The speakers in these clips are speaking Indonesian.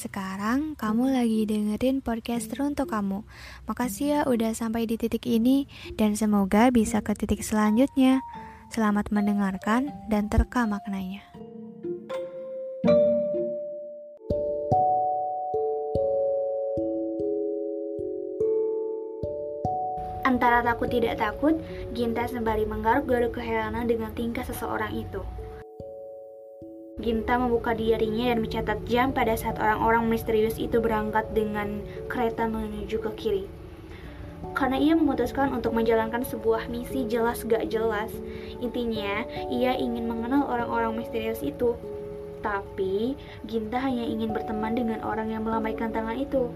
Sekarang kamu lagi dengerin podcast untuk kamu. Makasih ya udah sampai di titik ini dan semoga bisa ke titik selanjutnya. Selamat mendengarkan dan terka maknanya. Antara takut tidak takut, Ginta sembari menggaruk-garuk keheranan dengan tingkah seseorang itu. Ginta membuka diarinya dan mencatat jam pada saat orang-orang misterius itu berangkat dengan kereta menuju ke kiri. Karena ia memutuskan untuk menjalankan sebuah misi jelas gak jelas, intinya ia ingin mengenal orang-orang misterius itu. Tapi Ginta hanya ingin berteman dengan orang yang melambaikan tangan itu,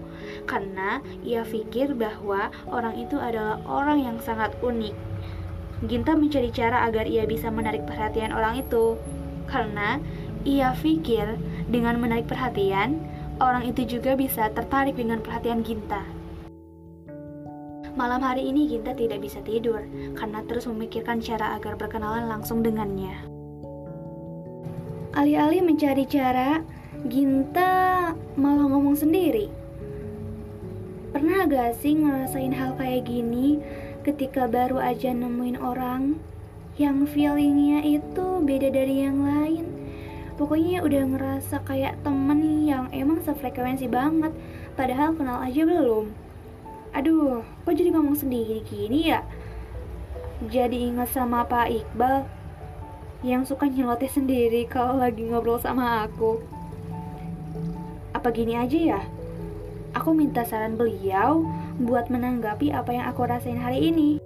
karena ia pikir bahwa orang itu adalah orang yang sangat unik. Ginta mencari cara agar ia bisa menarik perhatian orang itu, karena ia pikir dengan menarik perhatian, orang itu juga bisa tertarik dengan perhatian Ginta. Malam hari ini Ginta tidak bisa tidur karena terus memikirkan cara agar berkenalan langsung dengannya. Alih-alih mencari cara, Ginta malah ngomong sendiri. Pernah gak sih ngerasain hal kayak gini ketika baru aja nemuin orang yang feelingnya itu beda dari yang lain? Pokoknya udah ngerasa kayak temen yang emang sefrekuensi banget. Padahal kenal aja belum. Aduh kok jadi ngomong sendiri gini ya? Jadi ingat sama Pak Iqbal yang suka nyeloteh sendiri kalau lagi ngobrol sama aku. Apa gini aja ya? Aku minta saran beliau buat menanggapi apa yang aku rasain hari ini.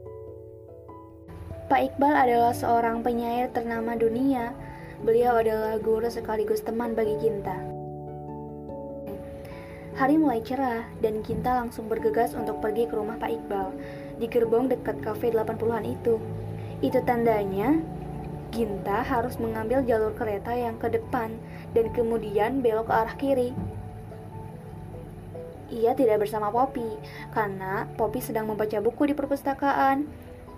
Pak Iqbal adalah seorang penyair ternama dunia Beliau adalah guru sekaligus teman bagi Ginta. Hari mulai cerah dan Ginta langsung bergegas untuk pergi ke rumah Pak Iqbal di gerbong dekat kafe 80-an itu. Itu tandanya Ginta harus mengambil jalur kereta yang ke depan dan kemudian belok ke arah kiri. Ia tidak bersama Poppy karena Poppy sedang membaca buku di perpustakaan.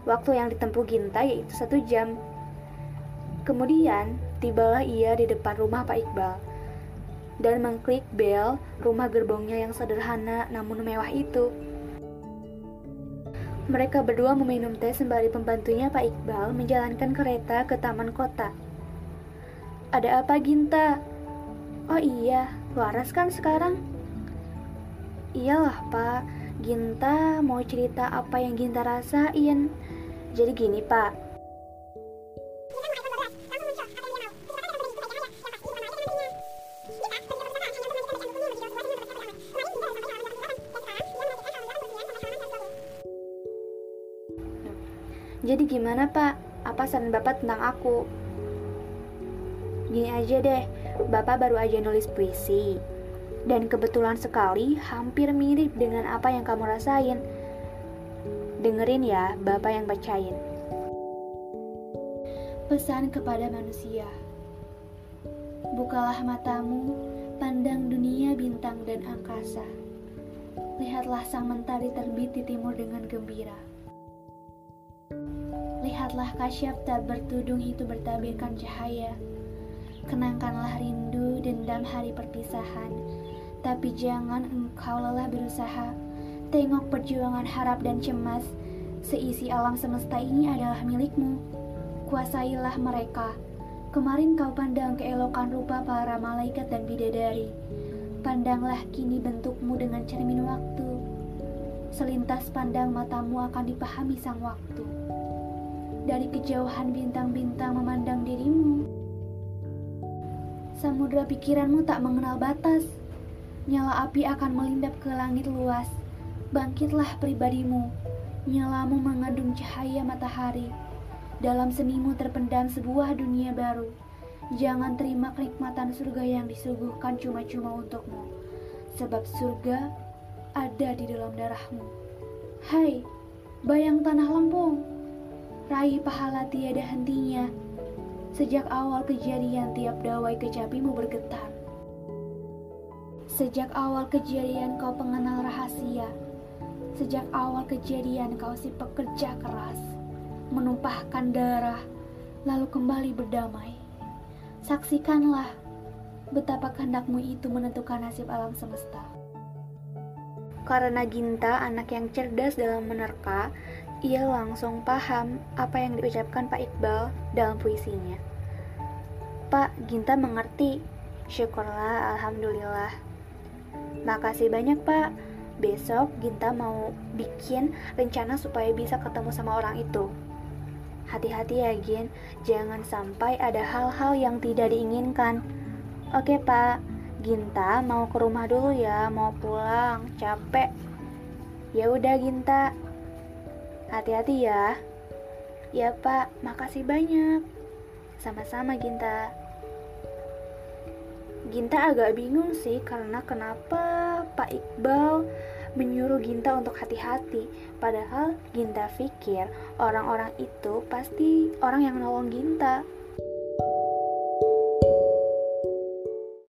Waktu yang ditempuh Ginta yaitu satu jam. Kemudian, tibalah ia di depan rumah Pak Iqbal dan mengklik bel rumah gerbongnya yang sederhana namun mewah itu. Mereka berdua meminum teh sembari pembantunya Pak Iqbal menjalankan kereta ke taman kota. Ada apa Ginta? Oh iya, waras kan sekarang? Iyalah Pak, Ginta mau cerita apa yang Ginta rasain. Jadi gini Pak, Jadi gimana pak? Apa saran bapak tentang aku? Gini aja deh, bapak baru aja nulis puisi. Dan kebetulan sekali hampir mirip dengan apa yang kamu rasain. Dengerin ya, bapak yang bacain. Pesan kepada manusia. Bukalah matamu, pandang dunia bintang dan angkasa. Lihatlah sang mentari terbit di timur dengan gembira Lihatlah kasyap tak bertudung itu bertabirkan cahaya. Kenangkanlah rindu dendam hari perpisahan. Tapi jangan engkau lelah berusaha. Tengok perjuangan harap dan cemas. Seisi alam semesta ini adalah milikmu. Kuasailah mereka. Kemarin kau pandang keelokan rupa para malaikat dan bidadari. Pandanglah kini bentukmu dengan cermin waktu. Selintas pandang matamu akan dipahami sang waktu dari kejauhan bintang-bintang memandang dirimu. Samudra pikiranmu tak mengenal batas. Nyala api akan melindap ke langit luas. Bangkitlah pribadimu. Nyalamu mengandung cahaya matahari. Dalam senimu terpendam sebuah dunia baru. Jangan terima kenikmatan surga yang disuguhkan cuma-cuma untukmu. Sebab surga ada di dalam darahmu. Hai, bayang tanah lempung raih pahala tiada hentinya. Sejak awal kejadian tiap dawai kecapimu bergetar. Sejak awal kejadian kau pengenal rahasia. Sejak awal kejadian kau si pekerja keras. Menumpahkan darah, lalu kembali berdamai. Saksikanlah betapa kehendakmu itu menentukan nasib alam semesta. Karena Ginta anak yang cerdas dalam menerka, ia langsung paham apa yang diucapkan Pak Iqbal dalam puisinya. Pak, Ginta mengerti. Syukurlah, Alhamdulillah. Makasih banyak, Pak. Besok Ginta mau bikin rencana supaya bisa ketemu sama orang itu. Hati-hati ya, Gin. Jangan sampai ada hal-hal yang tidak diinginkan. Oke, Pak. Ginta mau ke rumah dulu ya, mau pulang, capek. Ya udah, Ginta. Hati-hati ya. Ya, Pak. Makasih banyak. Sama-sama, Ginta. Ginta agak bingung sih karena kenapa Pak Iqbal menyuruh Ginta untuk hati-hati. Padahal Ginta pikir orang-orang itu pasti orang yang nolong Ginta.